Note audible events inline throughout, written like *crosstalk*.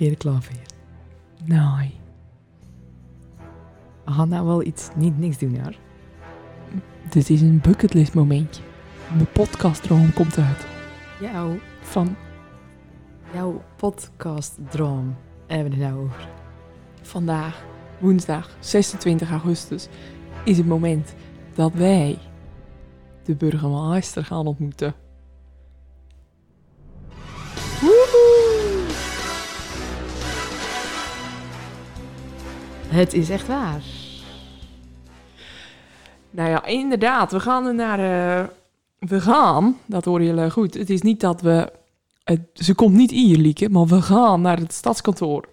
Er klaar voor? Nee. We gaan nou wel iets, niet niks doen hoor. Dit is een bucketlist momentje. Mijn podcastdroom komt uit. Jouw, Van jouw podcastdroom hebben we het nou over. vandaag, woensdag 26 augustus, is het moment dat wij de burgemeester gaan ontmoeten. Het is echt waar. Nou ja, inderdaad, we gaan naar. eh, we gaan, dat horen jullie goed. Het is niet dat we. Het, ze komt niet hier, Lieke, maar we gaan naar het stadskantoor.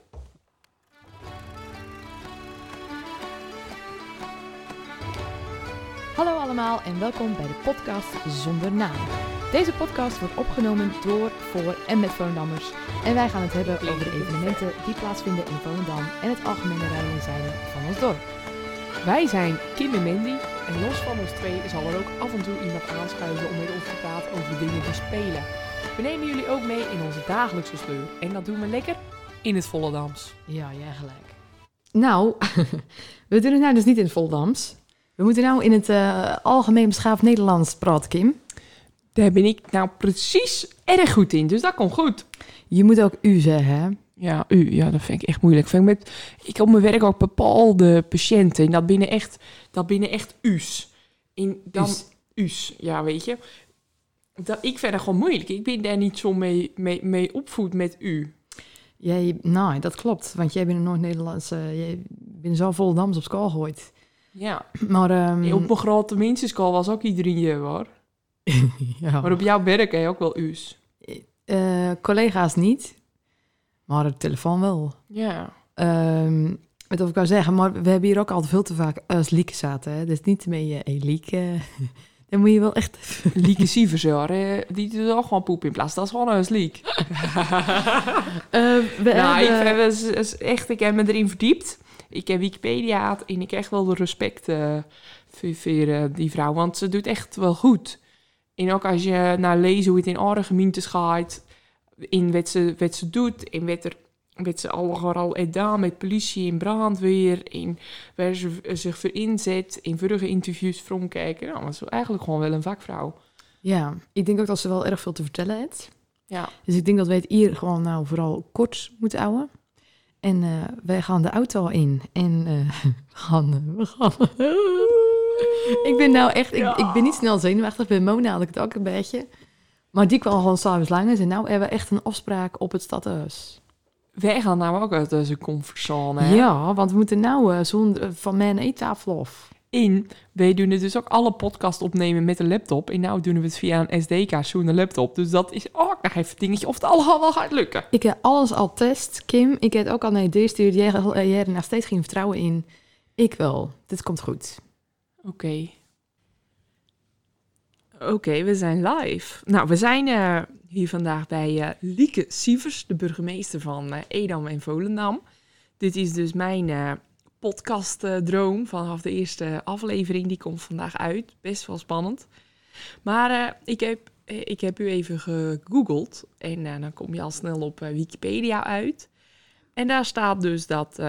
Hallo allemaal en welkom bij de podcast Zonder Naam. Deze podcast wordt opgenomen door, voor en met Volendammers. En wij gaan het hebben over de evenementen die plaatsvinden in Volendam en het algemene rijden en zeilen van ons dorp. Wij zijn Kim en Mandy. En los van ons twee zal er ook af en toe iemand aanschuiven om met ons te praten over de dingen die spelen. We nemen jullie ook mee in onze dagelijkse sleur. En dat doen we lekker in het Volendams. Ja, jij gelijk. Nou, *laughs* we doen het nou dus niet in het Voldams. We moeten nou in het eh, algemeen beschaafd Nederlands praten, Kim. Daar ben ik nou precies erg goed in, dus dat komt goed. Je moet ook u zeggen, hè? Ja, u, ja, dat vind ik echt moeilijk. Vind ik, met, ik op mijn werk ook bepaalde patiënten. En dat binnen echt, dat binnen echt u's. In, dan, U's. u's. ja, weet je. Dat, ik vind dat gewoon moeilijk. Ik ben daar niet zo mee, mee, mee opvoed met u. Jij, nou, dat klopt, want jij bent een Noord-Nederlandse... jij bent zo Voldams op school gegooid. Ja, Maar, ehm, op mijn grote minstenschool was ook iedereen je, hoor. *laughs* ja. Maar op jouw werk heb je ook wel u's. Eh, collega's niet, maar de telefoon wel. Ja. Ehm wat of ik wou zeggen, maar we hebben hier ook altijd veel te vaak als Lieke zaten. Hè? Dus niet mee, je hey, Lieke. *laughs* Dan moet je wel echt... Lieke Sievers, hoor. Die doet ook gewoon poep in plaats. Dat is gewoon een liek. Eh, we Nou, ik, hebben- heb, is, is echt, ik heb me erin verdiept. Ik heb Wikipedia en ik echt wel de respect eh, voor, voor, eh, die vrouw. Want ze doet echt wel goed. En ook als je naar lezen hoe het in andere gemeentes gaat, in wat ze, wat ze doet, in wat, er, wat ze al gedaan met politie en brandweer, in waar ze zich voor inzet, in vorige interviews from kijken. Nou, eigenlijk gewoon wel een vakvrouw. Ja, ik denk ook dat ze wel erg veel te vertellen heeft. Ja. Dus ik denk dat wij het hier gewoon nou vooral kort moeten houden. En eh, wij gaan de auto in. En eh, *laughs* we gaan... we gaan ik ben nou echt... Ik, ik ben niet snel zenuwachtig. Bij Mona had ik het ook een beetje. Maar die kwam gewoon s'avonds langs. En nou hebben we echt een afspraak op het stadhuis. Wij gaan nou ook uit deze comfortzone. hè? Ja, want we moeten nou eh, zo'n eh, van mijn eettafel af. En wij doen het dus ook alle podcast opnemen met een laptop. En nou doen we het via een SD-kaart, zo'n laptop. Dus dat is ook nog even dingetje of het allemaal wel gaat lukken. Ik heb alles al test, Kim. Ik heb ook al naar je deur gestuurd. Jij, eh, jij er nog steeds geen vertrouwen in. Ik wel. Dit komt goed. Oké. Oké, we zijn live. Nou, we zijn eh, hier vandaag bij eh, Lieke Sievers, de burgemeester van eh, Edam en Volendam. Dit is dus mijn podcastdroom vanaf de eerste aflevering. Die komt vandaag uit. Best wel spannend. Maar ik, heb, ik heb u even gegoogeld. En dan kom je al snel op Wikipedia uit. En daar staat dus dat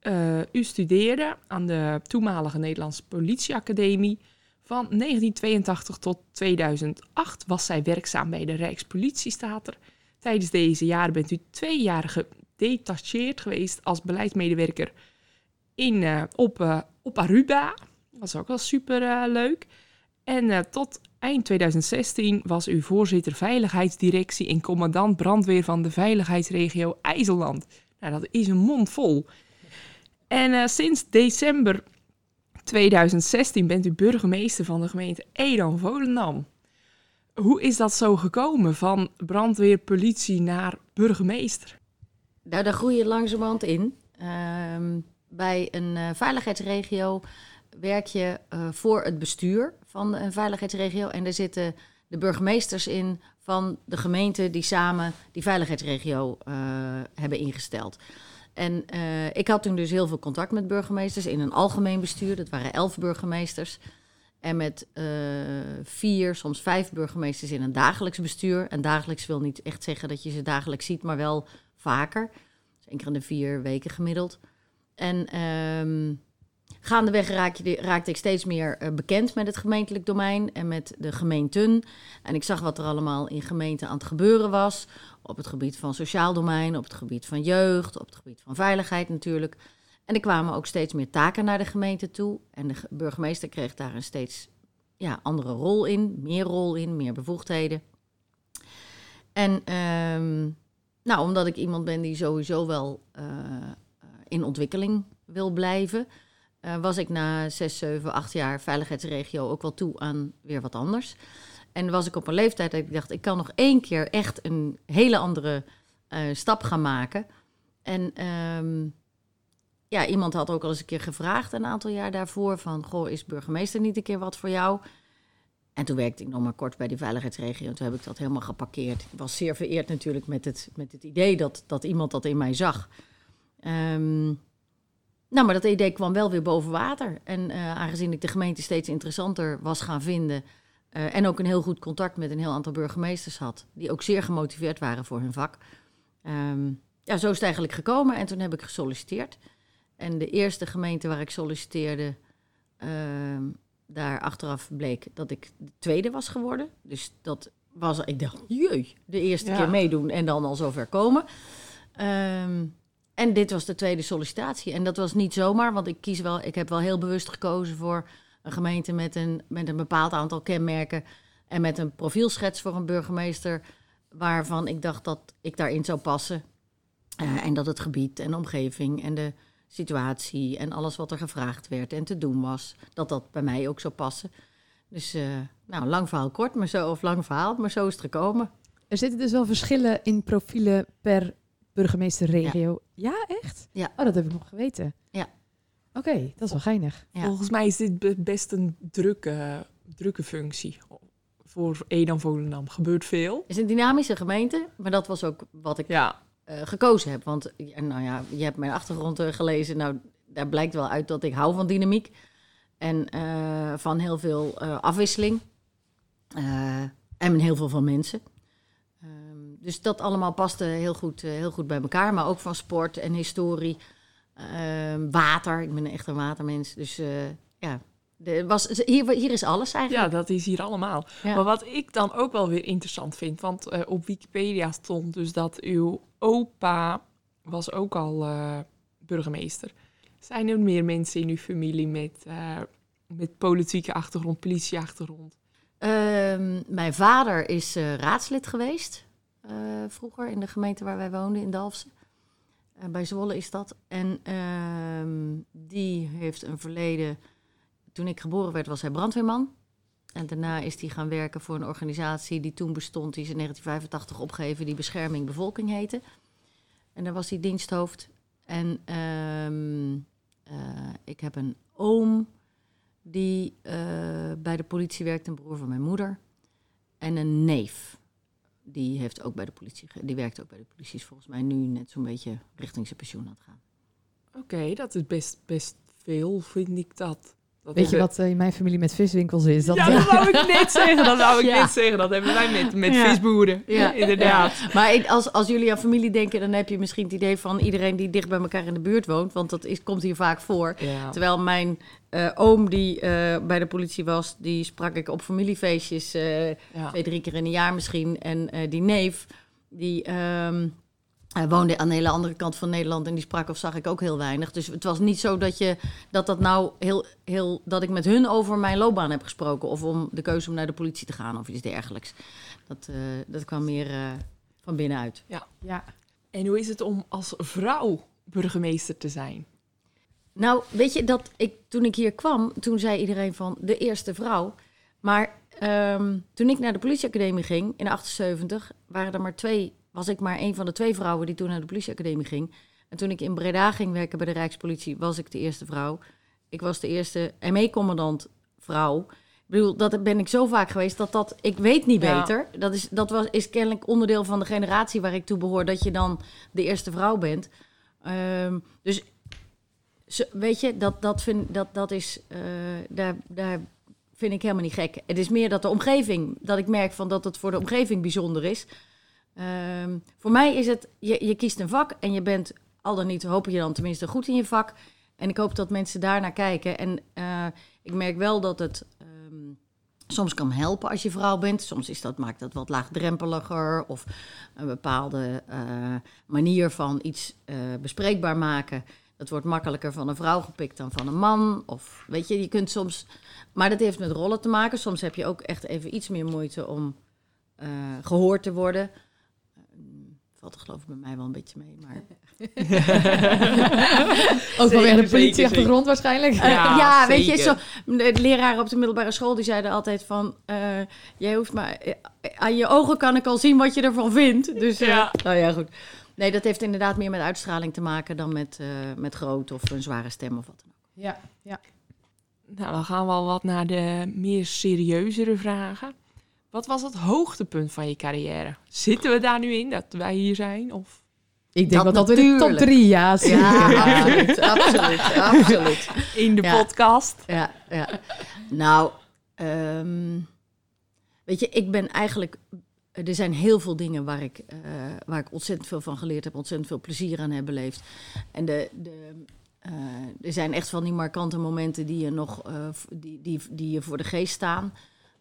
eh, u studeerde aan de toenmalige Nederlandse Politieacademie. Van 1982 tot 2008 was zij werkzaam bij de Rijkspolitiestater. Tijdens deze jaren bent u twee jaar gedetacheerd geweest als beleidsmedewerker in, eh, op, eh, op Aruba. Dat was ook wel super leuk. En tot eind 2016 was u voorzitter veiligheidsdirectie en commandant brandweer van de veiligheidsregio IJsseland. Nou, dat is een mond vol. En eh, sinds december 2016 bent u burgemeester van de gemeente Edam-Volendam. Hoe is dat zo gekomen van brandweer, politie naar burgemeester? Nou, daar groei je langzamerhand in. Ehm, bij een eh, veiligheidsregio werk je eh, voor het bestuur van een veiligheidsregio. En daar zitten de burgemeesters in van de gemeenten die samen die veiligheidsregio hebben ingesteld. En eh, ik had toen dus heel veel contact met burgemeesters in een algemeen bestuur. Dat waren elf burgemeesters. En met eh, vier, soms vijf burgemeesters in een dagelijks bestuur. En dagelijks wil niet echt zeggen dat je ze dagelijks ziet, maar wel vaker. Dus in de vier weken gemiddeld. En ehm, gaandeweg raakte, raakte ik steeds meer eh, bekend met het gemeentelijk domein en met de gemeenten. En ik zag wat er allemaal in gemeenten aan het gebeuren was. Op het gebied van sociaal domein, op het gebied van jeugd, op het gebied van veiligheid natuurlijk. En er kwamen ook steeds meer taken naar de gemeente toe. En de burgemeester kreeg daar een steeds ja, andere rol in, meer rol in, meer bevoegdheden. En ehm, nou, omdat ik iemand ben die sowieso wel uh, in ontwikkeling wil blijven, uh, was ik na 6, 7, 8 jaar veiligheidsregio ook wel toe aan weer wat anders. En was ik op een leeftijd dat ik dacht, ik kan nog één keer echt een hele andere stap gaan maken. En um, ja, iemand had ook al eens een keer gevraagd een aantal jaar daarvoor van, goh, is burgemeester niet een keer wat voor jou? En toen werkte ik nog maar kort bij die veiligheidsregio. En toen heb ik dat helemaal geparkeerd. Ik was zeer vereerd natuurlijk met het, met het idee dat, dat iemand dat in mij zag. Um, nou, maar dat idee kwam wel weer boven water. En uh, aangezien ik de gemeente steeds interessanter was gaan vinden... Uh, en ook een heel goed contact met een heel aantal burgemeesters had... die ook zeer gemotiveerd waren voor hun vak. Um, ja, zo is het eigenlijk gekomen. En toen heb ik gesolliciteerd. En de eerste gemeente waar ik solliciteerde, uh, daar achteraf bleek dat ik de tweede was geworden. Dus dat was, ik dacht, jee, de eerste ja. keer meedoen en dan al zover komen. Um, en dit was de tweede sollicitatie. En dat was niet zomaar, want ik kies wel, ik heb wel heel bewust gekozen voor een gemeente met een, met een bepaald aantal kenmerken en met een profielschets voor een burgemeester, waarvan ik dacht dat ik daarin zou passen. Uh, en dat het gebied en de omgeving en de situatie en alles wat er gevraagd werd en te doen was, dat dat bij mij ook zou passen. Dus, uh, nou, lang verhaal kort, maar zo, of lang verhaal, maar zo is het gekomen. Er zitten dus wel verschillen in profielen per burgemeesterregio. Ja. ja, echt? Ja. Oh, dat heb ik nog geweten. Ja. Oké, okay, dat is wel geinig. Ja. Volgens mij is dit best een drukke, drukke functie voor Edam Volendam. Gebeurt veel. Het is een dynamische gemeente, maar dat was ook wat ik ja uh, gekozen heb. Want nou ja, je hebt mijn achtergrond uh, gelezen. Nou, daar blijkt wel uit dat ik hou van dynamiek. En uh, van heel veel afwisseling. en heel veel van mensen. Um, dus dat allemaal paste heel goed, heel goed bij elkaar. Maar ook van sport en historie. Ehm, water. Ik ben echt een watermens. Dus ja, de, was, hier, hier is alles eigenlijk. Ja, dat is hier allemaal. Ja. Maar wat ik dan ook wel weer interessant vind, want uh, op Wikipedia stond dus dat uw opa was ook al uh, burgemeester. Zijn er meer mensen in uw familie met, uh, met politieke achtergrond, politieachtergrond? Um, mijn vader is raadslid geweest vroeger in de gemeente waar wij woonden, in Dalfsen. Bij Zwolle is dat. En um, die heeft een verleden toen ik geboren werd, was hij brandweerman. En daarna is hij gaan werken voor een organisatie die toen bestond, die is in 1985 opgegeven, die Bescherming Bevolking heette. En daar was hij diensthoofd. En um, uh, ik heb een oom die uh, bij de politie werkt, een broer van mijn moeder. En een neef. Die, heeft ook bij de politie, die werkt ook bij de politie, is volgens mij nu net zo'n beetje richting zijn pensioen aan het gaan. Oké, dat is best, best veel, vind ik dat. Dat Weet je wat uh, in mijn familie met viswinkels is? Dat ja, dat *laughs* wou ik net zeggen. Dat wou ik ja. net zeggen. Dat hebben wij met, met ja. visboeren. Ja, inderdaad. Ja. Maar als, als jullie aan familie denken, dan heb je misschien het idee van iedereen die dicht bij elkaar in de buurt woont. Want dat is, komt hier vaak voor. Terwijl mijn uh, oom die uh, bij de politie was, die sprak ik op familiefeestjes twee, drie keer in een jaar misschien. En die neef, die... Um, hij woonde aan de hele andere kant van Nederland en die sprak of zag ik ook heel weinig. Dus het was niet zo dat je dat dat nou heel, heel dat ik met hun over mijn loopbaan heb gesproken of om de keuze om naar de politie te gaan of iets dergelijks. Dat, uh, dat kwam meer uh, van binnenuit. Ja. ja. En hoe is het om als vrouw burgemeester te zijn? Nou, weet je dat ik toen ik hier kwam, toen zei iedereen van de eerste vrouw. Maar um, toen ik naar de politieacademie ging in 78, waren er maar twee was ik maar een van de twee vrouwen die toen naar de politieacademie ging. En toen ik in Breda ging werken bij de Rijkspolitie, was ik de eerste vrouw. Ik was de eerste ME-commandant vrouw. Ik bedoel, dat ben ik zo vaak geweest dat dat... Ik weet niet ja. beter. Dat, is, dat was, is kennelijk onderdeel van de generatie waar ik toe behoor... dat je dan de eerste vrouw bent. Um, dus weet je, dat, dat, vind, dat, dat is... Uh, daar, daar vind ik helemaal niet gek. Het is meer dat de omgeving... dat ik merk van dat het voor de omgeving bijzonder is... Ehm, voor mij is het, je, je kiest een vak en je bent al dan niet, hoop je dan tenminste goed in je vak. En ik hoop dat mensen daarnaar kijken. En eh, ik merk wel dat het ehm, soms kan helpen als je vrouw bent. Soms is dat, maakt dat wat laagdrempeliger of een bepaalde eh, manier van iets eh, bespreekbaar maken. Dat wordt makkelijker van een vrouw gepikt dan van een man. Of weet je, je kunt soms. Maar dat heeft met rollen te maken. Soms heb je ook echt even iets meer moeite om eh, gehoord te worden. Valt er geloof ik bij mij wel een beetje mee. Maar Ook wel weer de politie zeker, grond waarschijnlijk. Ja, ja, weet je, zo, de leraren op de middelbare school die zeiden altijd van, eh, jij hoeft maar, eh, aan je ogen kan ik al zien wat je ervan vindt. Dus, eh, Ja. nou ja, goed. Nee, dat heeft inderdaad meer met uitstraling te maken dan met, eh, met groot of een zware stem of wat dan ook. Ja, ja. Nou, dan gaan we al wat naar de meer serieuzere vragen. Wat was het hoogtepunt van je carrière? Zitten we daar nu in, dat wij hier zijn? Of? Ik denk Dat dat dat in de top drie, ja. zeker. Ja, *laughs* absoluut, absoluut, absoluut. In de Ja. podcast? Ja, ja. Nou, ehm, weet je, ik ben eigenlijk. Er zijn heel veel dingen waar ik, eh, waar ik ontzettend veel van geleerd heb, ontzettend veel plezier aan heb beleefd. En de, de, eh, er zijn echt van die markante momenten die je nog eh, die, die, die je voor de geest staan.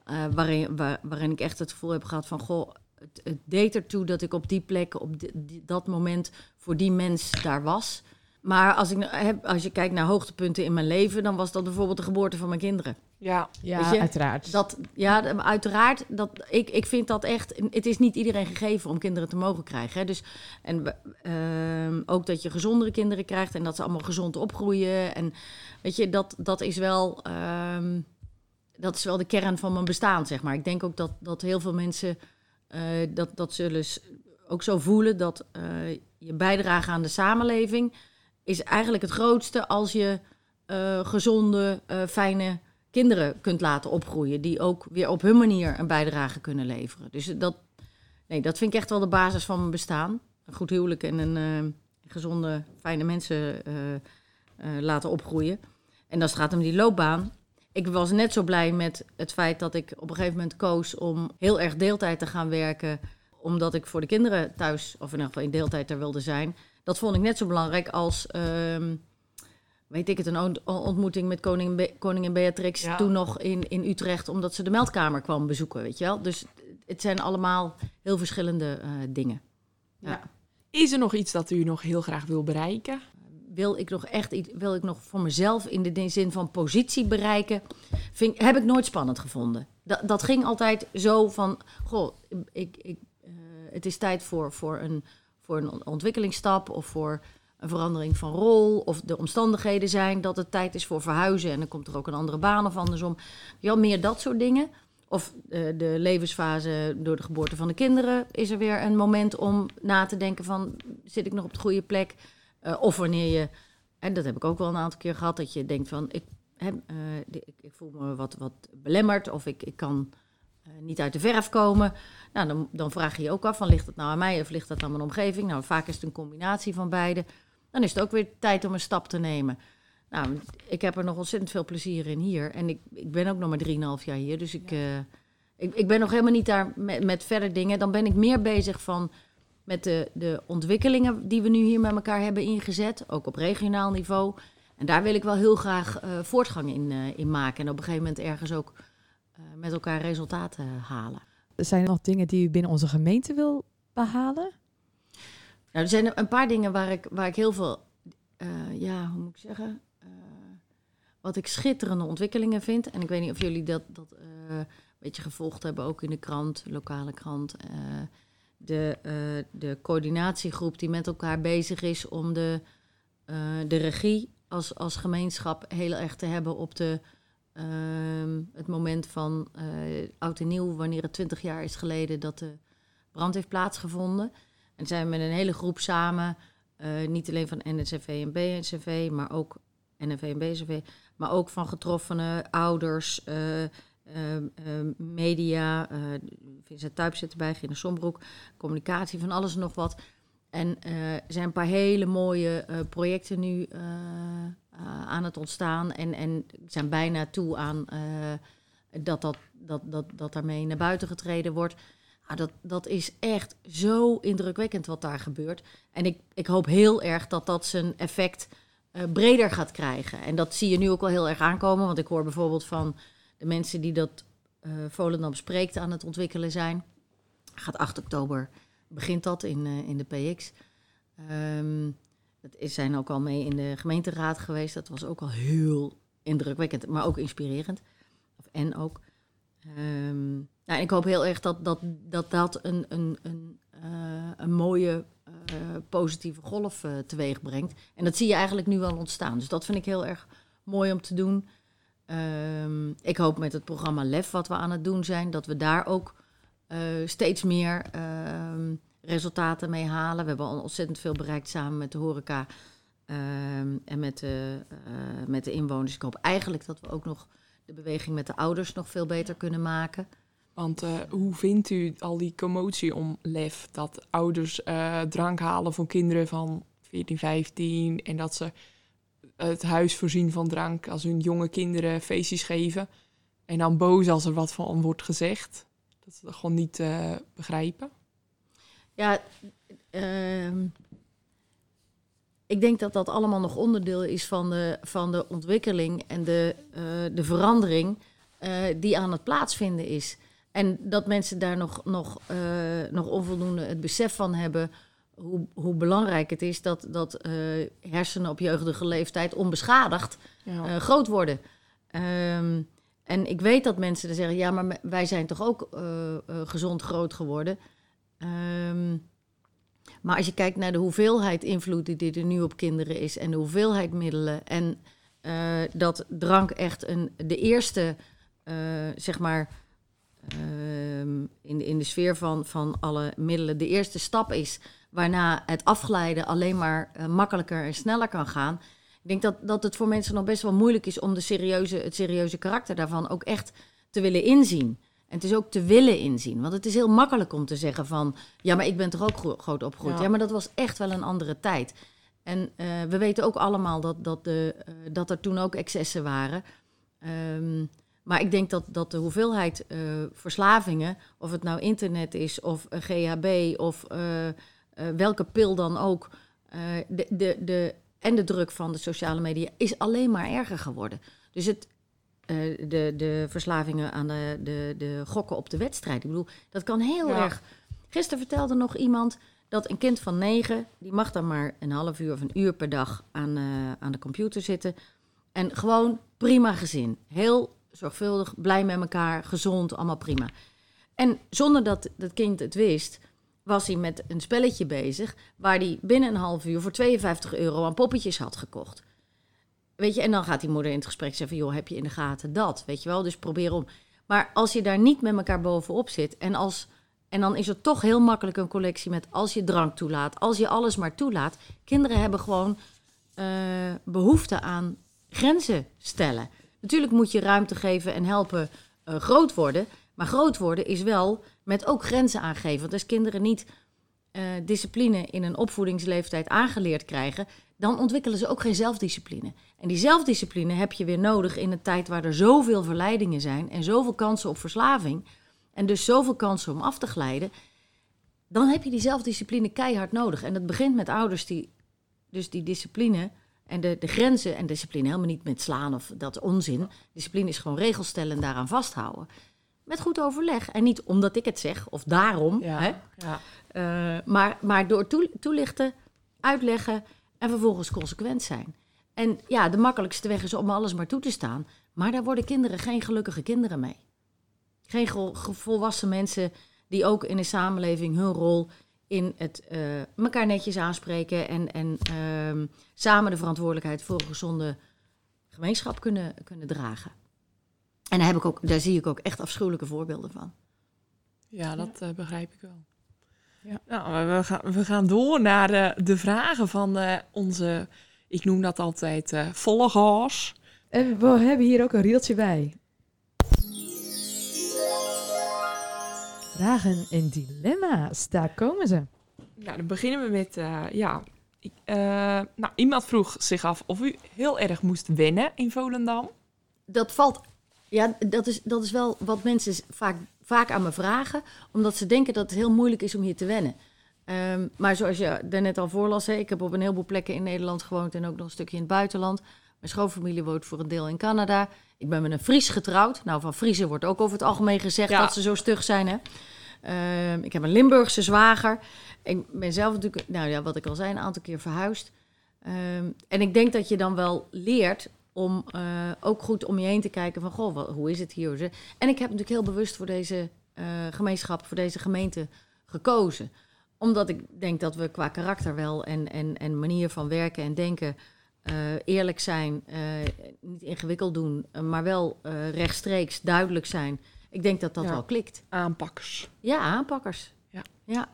Eh, waarin, waar, waarin ik echt het gevoel heb gehad van goh, het, het deed ertoe dat ik op die plek, op di- die- dat moment voor die mens daar was. Maar als, ik, nou heb, als je kijkt naar hoogtepunten in mijn leven, dan was dat bijvoorbeeld de geboorte van mijn kinderen. Ja. Ja, uiteraard. Dat, ja, uiteraard. Dat, ik, ik vind dat echt. Het is niet iedereen gegeven om kinderen te mogen krijgen. Hè. Dus, en ehm, ook dat je gezondere kinderen krijgt en dat ze allemaal gezond opgroeien. En weet je, dat, dat is wel. ehm, dat is wel de kern van mijn bestaan, zeg maar. Ik denk ook dat, dat heel veel mensen eh, dat, dat zullen ook zo voelen dat eh, je bijdrage aan de samenleving is eigenlijk het grootste als je eh, gezonde, fijne kinderen kunt laten opgroeien. Die ook weer op hun manier een bijdrage kunnen leveren. Dus dat, nee, dat vind ik echt wel de basis van mijn bestaan. Een goed huwelijk en een gezonde, fijne mensen laten opgroeien. En als het gaat om die loopbaan. Ik was net zo blij met het feit dat ik op een gegeven moment koos om heel erg deeltijd te gaan werken. Omdat ik voor de kinderen thuis, of in ieder geval in deeltijd, er wilde zijn. Dat vond ik net zo belangrijk als, ehm, weet ik het, een ont- ontmoeting met koningin, Be- koningin Beatrix. Ja. Toen nog in, in Utrecht, omdat ze de meldkamer kwam bezoeken, weet je wel. Dus het zijn allemaal heel verschillende eh, dingen. Ja. Is er nog iets dat u nog heel graag wil bereiken? Wil ik nog echt iets, wil ik nog voor mezelf in de zin van positie bereiken, vind, heb ik nooit spannend gevonden. Dat, dat ging altijd zo van, goh, ik, ik, eh, het is tijd voor, voor, een, voor een ontwikkelingsstap of voor een verandering van rol. Of de omstandigheden zijn dat het tijd is voor verhuizen en dan komt er ook een andere baan of andersom. Ja, meer dat soort dingen. Of eh, de levensfase door de geboorte van de kinderen is er weer een moment om na te denken van, zit ik nog op de goede plek? Eh, of wanneer je, en dat heb ik ook wel een aantal keer gehad, dat je denkt van, ik, heb, eh, ik, ik voel me wat, wat belemmerd of ik, ik kan eh, niet uit de verf komen. Nou, dan, dan vraag je je ook af van, ligt het nou aan mij of ligt dat aan mijn omgeving? Nou, vaak is het een combinatie van beide. Dan is het ook weer tijd om een stap te nemen. Nou, ik heb er nog ontzettend veel plezier in hier. En ik, ik ben ook nog maar 3,5 jaar hier, dus ik, ik, ik ben nog helemaal niet daar met, met verder dingen. Dan ben ik meer bezig van met de, de ontwikkelingen die we nu hier met elkaar hebben ingezet, ook op regionaal niveau. En daar wil ik wel heel graag eh, voortgang in, eh, in maken. En op een gegeven moment ergens ook eh, met elkaar resultaten halen. Zijn er nog dingen die u binnen onze gemeente wil behalen? Nou, er zijn een paar dingen waar ik, waar ik heel veel, ja, hoe moet ik zeggen, wat ik schitterende ontwikkelingen vind. En ik weet niet of jullie dat, dat een beetje gevolgd hebben, ook in de krant, lokale krant. De, eh, de coördinatiegroep die met elkaar bezig is om de, eh, de regie als, als gemeenschap heel erg te hebben op de, ehm, het moment van eh, oud en nieuw, wanneer het 20 jaar is geleden dat de brand heeft plaatsgevonden. En zijn we met een hele groep samen, niet alleen van NSCV en BNCV, maar ook NFV en maar ook van getroffenen, ouders, media, eh Vincent Tuyp zit erbij, Gine Sombroek, communicatie, van alles en nog wat. En eh, er zijn een paar hele mooie eh, projecten nu aan het ontstaan en, en zijn bijna toe aan dat, dat, dat, dat, dat daarmee naar buiten getreden wordt. Ah, dat, dat is echt zo indrukwekkend wat daar gebeurt. En ik, ik hoop heel erg dat dat zijn effect breder gaat krijgen. En dat zie je nu ook wel heel erg aankomen. Want ik hoor bijvoorbeeld van de mensen die dat eh Volendam spreekt aan het ontwikkelen zijn. Gaat 8 oktober begint dat in, eh, in de PX. Ehm dat is, zijn ook al mee in de gemeenteraad geweest. Dat was ook al heel indrukwekkend, maar ook inspirerend. Of, en ook. Ehm, nou, ik hoop heel erg dat dat, dat, dat een, een, een, eh, een mooie positieve golf eh, teweeg brengt. En dat zie je eigenlijk nu wel ontstaan. Dus dat vind ik heel erg mooi om te doen. Ehm, ik hoop met het programma LEF wat we aan het doen zijn, dat we daar ook eh, steeds meer ehm, resultaten mee halen. We hebben al ontzettend veel bereikt samen met de horeca ehm, en met de, eh, met de inwoners. Ik hoop eigenlijk dat we ook nog de beweging met de ouders nog veel beter kunnen maken. Want eh, hoe vindt u al die commotie om lef? Dat ouders drank halen voor kinderen van 14, 15 en dat ze het huis voorzien van drank als hun jonge kinderen feestjes geven. En dan boos als er wat van wordt gezegd. Dat ze dat gewoon niet eh, begrijpen. Ja, ehm, ik denk dat dat allemaal nog onderdeel is van de, van de ontwikkeling en de, eh, de verandering eh, die aan het plaatsvinden is. En dat mensen daar nog, nog, nog onvoldoende het besef van hebben hoe, hoe belangrijk het is dat, dat eh, hersenen op jeugdige leeftijd onbeschadigd Ja. eh, groot worden. Ehm, en ik weet dat mensen dan zeggen, ja, maar wij zijn toch ook eh, gezond groot geworden. Ehm, maar als je kijkt naar de hoeveelheid invloed die er nu op kinderen is en de hoeveelheid middelen en dat drank echt een, de eerste, zeg maar, ehm, in, de, in de sfeer van, van alle middelen, de eerste stap is waarna het afglijden alleen maar eh, makkelijker en sneller kan gaan. Ik denk dat, dat het voor mensen nog best wel moeilijk is om de serieuze, het serieuze karakter daarvan ook echt te willen inzien. En het is ook te willen inzien. Want het is heel makkelijk om te zeggen van... ja, maar ik ben toch ook gro- groot opgegroeid. Ja. Ja. maar dat was echt wel een andere tijd. En eh, we weten ook allemaal dat, dat, de, eh, dat er toen ook excessen waren. Ehm, maar ik denk dat, dat de hoeveelheid verslavingen... of het nou internet is of GHB of welke pil dan ook... eh, de, de, de, en de druk van de sociale media is alleen maar erger geworden. Dus het, eh, de, de verslavingen aan de, de, de gokken op de wedstrijd. Ik bedoel, dat kan heel Ja. erg. Gisteren vertelde nog iemand dat een kind van negen, die mag dan maar een half uur of een uur per dag aan, eh, aan de computer zitten. En gewoon prima gezin. Heel zorgvuldig, blij met elkaar, gezond, allemaal prima. En zonder dat dat kind het wist, was hij met een spelletje bezig waar hij binnen een half uur voor 52 euro aan poppetjes had gekocht. Weet je, en dan gaat die moeder in het gesprek zeggen van, joh, heb je in de gaten dat? Weet je wel, dus probeer om. Maar als je daar niet met elkaar bovenop zit en als... En dan is er toch heel makkelijk een collectie met als je drank toelaat, als je alles maar toelaat. Kinderen hebben gewoon eh, behoefte aan grenzen stellen. Natuurlijk moet je ruimte geven en helpen eh, groot worden. Maar groot worden is wel met ook grenzen aangeven. Want als kinderen niet eh, discipline in een opvoedingsleeftijd aangeleerd krijgen, dan ontwikkelen ze ook geen zelfdiscipline. En die zelfdiscipline heb je weer nodig in een tijd waar er zoveel verleidingen zijn en zoveel kansen op verslaving. En dus zoveel kansen om af te glijden. Dan heb je die zelfdiscipline keihard nodig. En dat begint met ouders die dus die discipline en de, de grenzen en discipline helemaal niet met slaan of dat onzin. Discipline is gewoon regels stellen en daaraan vasthouden. Met goed overleg. En niet omdat ik het zeg of daarom. Ja. Hè? Ja. Eh, maar, maar door toe- toelichten, uitleggen en vervolgens consequent zijn. En ja, de makkelijkste weg is om alles maar toe te staan. Maar daar worden kinderen geen gelukkige kinderen mee. Geen ge- ge- volwassen mensen die ook in de samenleving hun rol in het eh, elkaar netjes aanspreken en, en ehm, samen de verantwoordelijkheid voor een gezonde gemeenschap kunnen, kunnen dragen. En daar, heb ik ook, daar zie ik ook echt afschuwelijke voorbeelden van. Ja, dat eh, begrijp ik wel. Ja. Nou, we gaan, we gaan door naar de, de vragen van eh, onze, ik noem dat altijd eh volgers. En we hebben hier ook een rieltje bij. Vragen en dilemma's, daar komen ze. Nou, dan beginnen we met, eh, ja, ik, eh, nou, iemand vroeg zich af of u heel erg moest wennen in Volendam. dat valt. Ja, dat is, dat is wel wat mensen vaak vaak aan me vragen, omdat ze denken dat het heel moeilijk is om hier te wennen. Ehm, maar zoals je daarnet al voorlas, hè, ik heb op een heleboel plekken in Nederland gewoond en ook nog een stukje in het buitenland. Mijn schoonfamilie woont voor een deel in Canada. Ik ben met een Fries getrouwd. Nou, van Friesen wordt ook over het algemeen gezegd Ja. dat ze zo stug zijn. Hè? Ehm, ik heb een Limburgse zwager. Ik ben zelf natuurlijk, nou ja, wat ik al zei, een aantal keer verhuisd. Ehm, en ik denk dat je dan wel leert om eh, ook goed om je heen te kijken van, goh, wat- hoe is het hier? En ik heb natuurlijk heel bewust voor deze eh, gemeenschap, voor deze gemeente gekozen. Omdat ik denk dat we qua karakter wel en, en, en manier van werken en denken eh, eerlijk zijn, eh, niet ingewikkeld doen, maar wel eh, rechtstreeks duidelijk zijn. Ik denk dat dat Ja. wel klikt. Aanpakkers. Ja, aanpakkers. Ja. ja.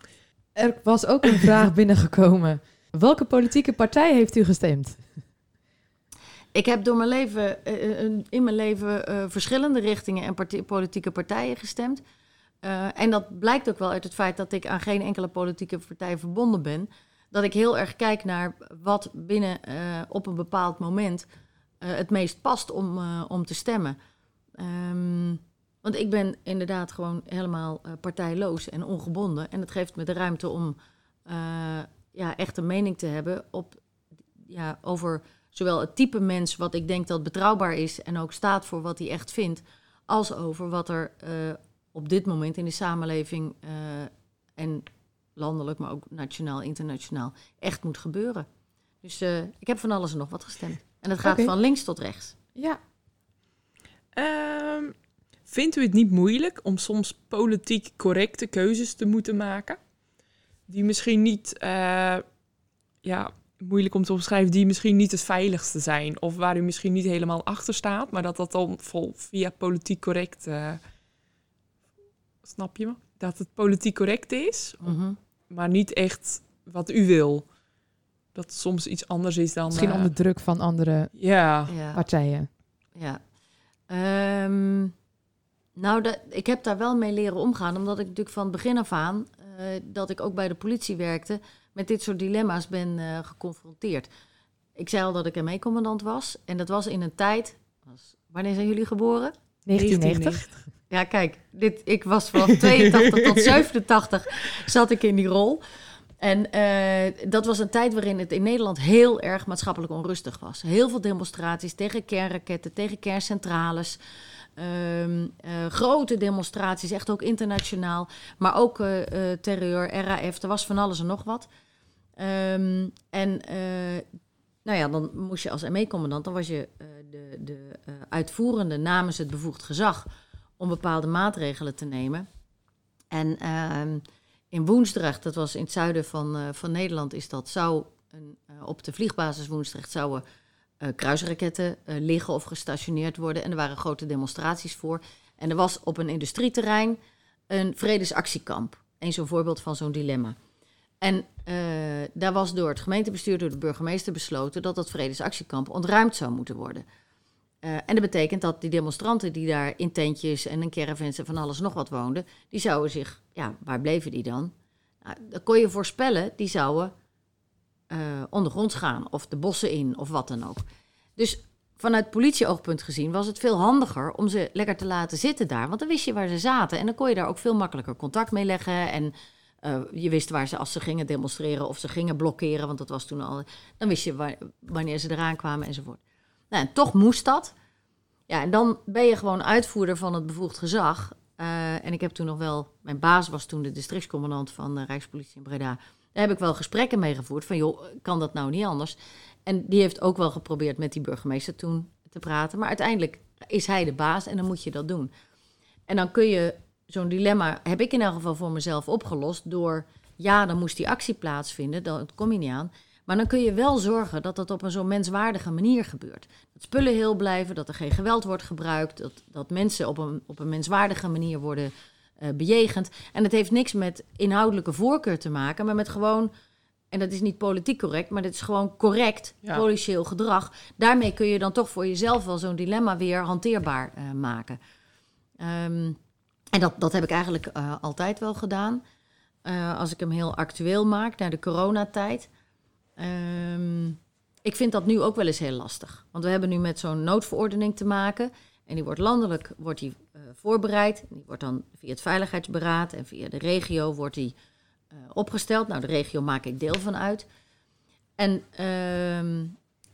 Er was ook een vraag *laughs* binnengekomen. Welke politieke partij heeft u gestemd? Ik heb door mijn leven, eh, eh, in mijn leven eh, verschillende richtingen en politieke partijen gestemd. En dat blijkt ook wel uit het feit dat ik aan geen enkele politieke partij verbonden ben. Dat ik heel erg kijk naar wat binnen op een bepaald moment het meest past om, om te stemmen. Ehm, want ik ben inderdaad gewoon helemaal partijloos en ongebonden. En het geeft me de ruimte om ja, echt een mening te hebben op, ja, over zowel het type mens wat ik denk dat betrouwbaar is en ook staat voor wat hij echt vindt, als over wat er eh, op dit moment in de samenleving eh, en landelijk, maar ook nationaal, internationaal, echt moet gebeuren. Dus eh, ik heb van alles en nog wat gestemd. En dat gaat van links tot rechts. Ja, Ehm, vindt u het niet moeilijk om soms politiek correcte keuzes te moeten maken? Die misschien niet, eh, ja, moeilijk om te omschrijven, die misschien niet het veiligste zijn. Of waar u misschien niet helemaal achter staat, maar dat dat dan vol, via politiek correct, eh, snap je me? Dat het politiek correct is, Mhm. maar niet echt wat u wil. Dat het soms iets anders is dan... misschien eh, onder druk van andere Ja, Ja. partijen. Ja. Ehm, nou, dat, ik heb daar wel mee leren omgaan, omdat ik natuurlijk van het begin af aan, eh, dat ik ook bij de politie werkte, met dit soort dilemma's ben eh, geconfronteerd. Ik zei al dat ik ME-commandant was, en dat was in een tijd. Was, wanneer zijn jullie geboren? 1990. Ja, kijk, dit, ik was vanaf 82 tot *laughs* 87 zat ik in die rol. En eh, dat was een tijd waarin het in Nederland heel erg maatschappelijk onrustig was. Heel veel demonstraties tegen kernraketten, tegen kerncentrales. Ehm, eh, grote demonstraties, echt ook internationaal. Maar ook eh, eh, terreur, RAF, er was van alles en nog wat. Ehm, en eh, nou ja, dan moest je als ME-commandant, dan was je eh, de, de eh, uitvoerende namens het bevoegd gezag om bepaalde maatregelen te nemen. En ehm, in Woensdrecht, dat was in het zuiden van, van Nederland, is dat zou een, op de vliegbasis Woensdrecht zouden eh, kruisraketten liggen of gestationeerd worden. En er waren grote demonstraties voor. En er was op een industrieterrein een vredesactiekamp. Zo'n voorbeeld van zo'n dilemma. En eh, daar was door het gemeentebestuur, door de burgemeester besloten dat dat vredesactiekamp ontruimd zou moeten worden. Eh, en dat betekent dat die demonstranten die daar in tentjes en in caravans en van alles nog wat woonden, die zouden zich, ja, waar bleven die dan? Nou, dat kon je voorspellen, die zouden eh, ondergronds gaan of de bossen in of wat dan ook. Dus vanuit politieoogpunt gezien was het veel handiger om ze lekker te laten zitten daar, want dan wist je waar ze zaten en dan kon je daar ook veel makkelijker contact mee leggen en eh, je wist waar ze als ze gingen demonstreren of ze gingen blokkeren, want dat was toen al, dan wist je wanneer ze eraan kwamen enzovoort. Nou, en toch moest dat. Ja, en dan ben je gewoon uitvoerder van het bevoegd gezag. Eh, en ik heb toen nog wel, mijn baas was toen de districtscommandant van de Rijkspolitie in Breda. Daar heb ik wel gesprekken mee gevoerd van, joh, kan dat nou niet anders? En die heeft ook wel geprobeerd met die burgemeester toen te praten. Maar uiteindelijk is hij de baas en dan moet je dat doen. En dan kun je zo'n dilemma, heb ik in elk geval voor mezelf opgelost door, ja, dan moest die actie plaatsvinden, dat kom je niet aan. Maar dan kun je wel zorgen dat dat op een zo menswaardige manier gebeurt. Dat spullen heel blijven, dat er geen geweld wordt gebruikt, dat, dat mensen op een, op een menswaardige manier worden eh, bejegend. En het heeft niks met inhoudelijke voorkeur te maken, maar met gewoon, en dat is niet politiek correct, maar dat is gewoon correct Ja. politieel gedrag. Daarmee kun je dan toch voor jezelf wel zo'n dilemma weer hanteerbaar eh, maken. Ehm, en dat, dat heb ik eigenlijk eh, altijd wel gedaan. Eh, als ik hem heel actueel maak naar de coronatijd. Ehm, ik vind dat nu ook wel eens heel lastig. Want we hebben nu met zo'n noodverordening te maken. En die wordt landelijk wordt die, eh, voorbereid. Die wordt dan via het Veiligheidsberaad en via de regio wordt die opgesteld. Nou, de regio maak ik deel van uit. En ehm,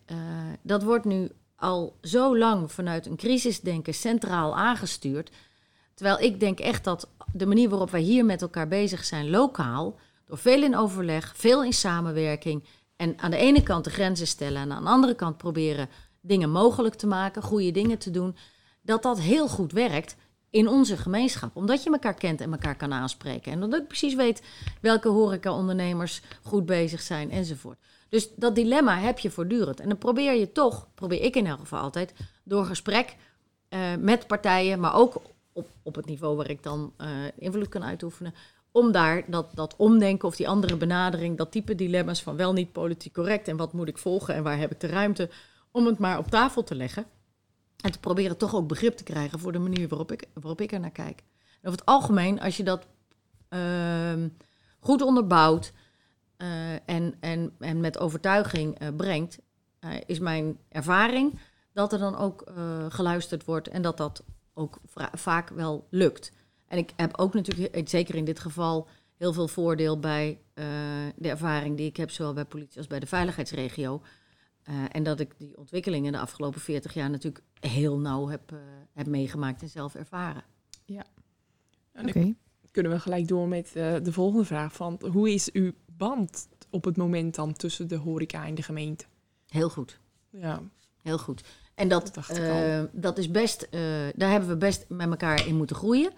eh, dat wordt nu al zo lang vanuit een crisisdenken centraal aangestuurd. Terwijl ik denk echt dat de manier waarop wij hier met elkaar bezig zijn, lokaal, door veel in overleg, veel in samenwerking en aan de ene kant de grenzen stellen en aan de andere kant proberen dingen mogelijk te maken, goede dingen te doen, dat dat heel goed werkt in onze gemeenschap. Omdat je elkaar kent en elkaar kan aanspreken. En dat ik precies weet welke horeca-ondernemers goed bezig zijn enzovoort. Dus dat dilemma heb je voortdurend. En dan probeer je toch, probeer ik in elk geval altijd, door gesprek uh, met partijen, maar ook op, op het niveau waar ik dan uh, invloed kan uitoefenen, om daar dat, dat omdenken of die andere benadering, dat type dilemma's van wel niet politiek correct en wat moet ik volgen en waar heb ik de ruimte, om het maar op tafel te leggen. En te proberen toch ook begrip te krijgen voor de manier waarop ik, waarop ik er naar kijk. En over het algemeen, als je dat uh, goed onderbouwt uh, en, en, en met overtuiging uh, brengt, is mijn ervaring dat er dan ook geluisterd wordt en dat dat ook vaak wel lukt. En ik heb ook natuurlijk, zeker in dit geval, heel veel voordeel bij de ervaring die ik heb, zowel bij politie als bij de veiligheidsregio. Uh, en dat ik die ontwikkelingen de afgelopen 40 jaar natuurlijk heel nauw heb, uh, heb meegemaakt en zelf ervaren. Ja. Oké. Okay. Kunnen we gelijk door met uh, de volgende vraag van hoe is uw band op het moment dan tussen de horeca en de gemeente? Heel goed. Ja. Heel goed. En dat, dat, dat is best, daar hebben we best met elkaar in moeten groeien.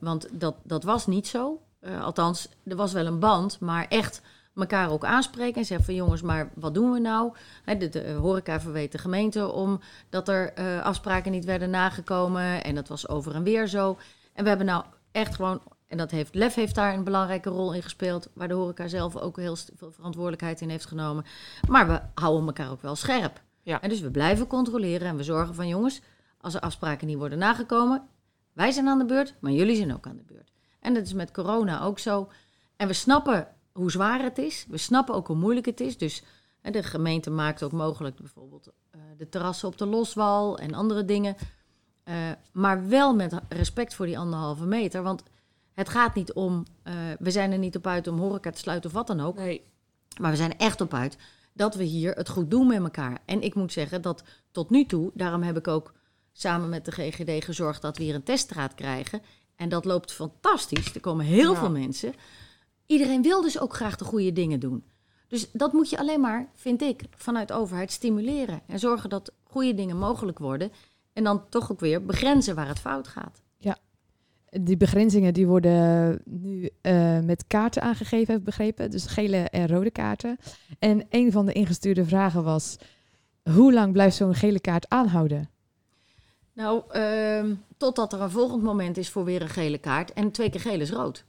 want dat, dat was niet zo. althans, er was wel een band, maar echt elkaar ook aanspreken en zeggen van jongens, maar wat doen we nou? de, de horeca verweet de gemeente om dat er afspraken niet werden nagekomen en dat was over en weer zo. En we hebben nou echt gewoon, en dat heeft, LEF heeft daar een belangrijke rol in gespeeld, waar de horeca zelf ook heel veel verantwoordelijkheid in heeft genomen. Maar we houden elkaar ook wel scherp. Ja. En dus we blijven controleren en we zorgen van jongens, als er afspraken niet worden nagekomen, wij zijn aan de beurt, maar jullie zijn ook aan de beurt. En dat is met corona ook zo. En we snappen hoe zwaar het is. We snappen ook hoe moeilijk het is. Dus hè, de gemeente maakt ook mogelijk bijvoorbeeld uh, de terrassen op de loswal en andere dingen. Uh, maar wel met respect voor die anderhalve meter. Want het gaat niet om, uh, we zijn er niet op uit om horeca te sluiten of wat dan ook. Nee. Maar we zijn er echt op uit dat we hier het goed doen met elkaar. En ik moet zeggen dat tot nu toe, daarom heb ik ook samen met de GGD gezorgd dat we hier een teststraat krijgen. En dat loopt fantastisch. Er komen heel ja. veel mensen iedereen wil dus ook graag de goede dingen doen. Dus dat moet je alleen maar, vind ik, vanuit de overheid stimuleren. En zorgen dat goede dingen mogelijk worden. En dan toch ook weer begrenzen waar het fout gaat. Die begrenzingen die worden nu uh, met kaarten aangegeven, heb ik begrepen. Dus gele en rode kaarten. En een van de ingestuurde vragen was... hoe lang blijft zo'n gele kaart aanhouden? Nou, uh, totdat er een volgend moment is voor weer een gele kaart. En twee keer geel is rood.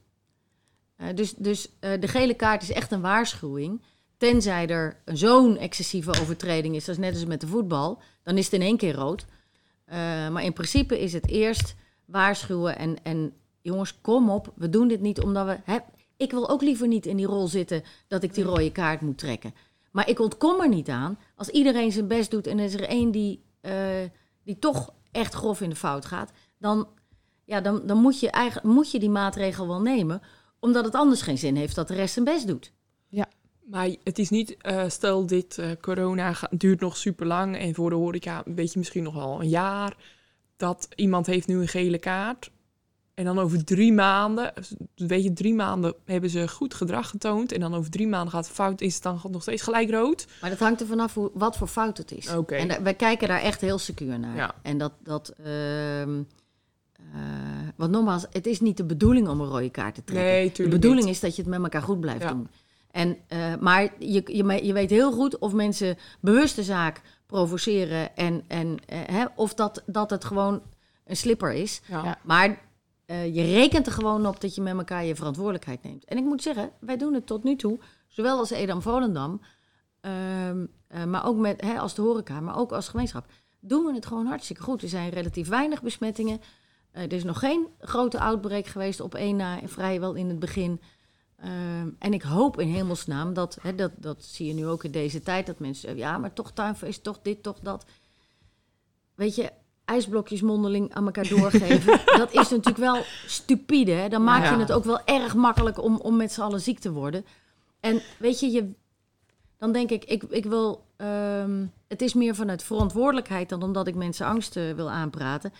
Uh, dus dus uh, de gele kaart is echt een waarschuwing. Tenzij er zo'n excessieve overtreding is, dat is net als met de voetbal, dan is het in één keer rood. Maar in principe is het eerst waarschuwen en, en jongens, kom op, we doen dit niet omdat we... Hè, ik wil ook liever niet in die rol zitten dat ik die rode kaart moet trekken. Maar ik ontkom er niet aan. Als iedereen zijn best doet en er is er één die, die toch echt grof in de fout gaat, dan, ja, dan, dan moet, je eigenlijk, moet je die maatregel wel nemen omdat het anders geen zin heeft dat de rest zijn best doet. Ja. Maar het is niet, uh, stel dit uh, corona duurt nog super lang en voor de horeca weet je misschien nog wel een jaar, dat iemand heeft nu een gele kaart. En dan over drie maanden, weet je, drie maanden hebben ze goed gedrag getoond. En dan over drie maanden gaat het fout, is het dan nog steeds gelijk rood. Maar dat hangt er vanaf hoe, wat voor fout het is. Okay. En wij kijken daar echt heel secuur naar. Ja. En dat, dat uh, uh, want nogmaals, het is niet de bedoeling om een rode kaart te trekken. Nee, de bedoeling niet. is dat je het met elkaar goed blijft ja. doen. En, uh, maar je, je, je, weet heel goed of mensen bewust de zaak provoceren en, en uh, hè, of dat, dat het gewoon een slipper is. Ja. Maar je rekent er gewoon op dat je met elkaar je verantwoordelijkheid neemt. En ik moet zeggen, wij doen het tot nu toe, zowel als Edam Volendam, ehm, maar ook met, hè, als de horeca, maar ook als gemeenschap, doen we het gewoon hartstikke goed. Er zijn relatief weinig besmettingen. Uh, er is nog geen grote outbreak geweest op één na, vrijwel in het begin. Uh, en ik hoop in hemelsnaam dat, hè, dat, dat zie je nu ook in deze tijd, dat mensen zeggen, ja, maar toch tuinfeest, toch dit, toch dat. Weet je, ijsblokjes mondeling aan elkaar doorgeven. *laughs* dat is natuurlijk wel stupide. Hè? Dan maak je het ook wel erg makkelijk om, om met z'n allen ziek te worden. En weet je, je dan denk ik, ik, ik wil. ehm, het is meer vanuit verantwoordelijkheid dan omdat ik mensen angst eh, wil aanpraten.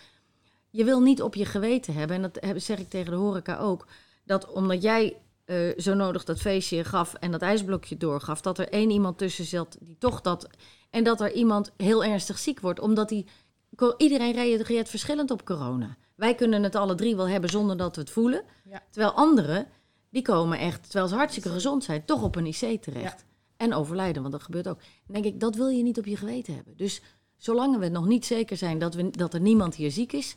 Je wil niet op je geweten hebben, en dat zeg ik tegen de horeca ook. Dat omdat jij eh, zo nodig dat feestje gaf en dat ijsblokje doorgaf, dat er één iemand tussen zat die toch dat. En dat er iemand heel ernstig ziek wordt, omdat die. Iedereen reageert verschillend op corona. Wij kunnen het alle drie wel hebben zonder dat we het voelen. Ja. Terwijl anderen, die komen echt, terwijl ze hartstikke gezond zijn, toch op een IC terecht. En overlijden, want dat gebeurt ook. Dan denk ik, dat wil je niet op je geweten hebben. Dus zolang we nog niet zeker zijn dat, we, dat er niemand hier ziek is,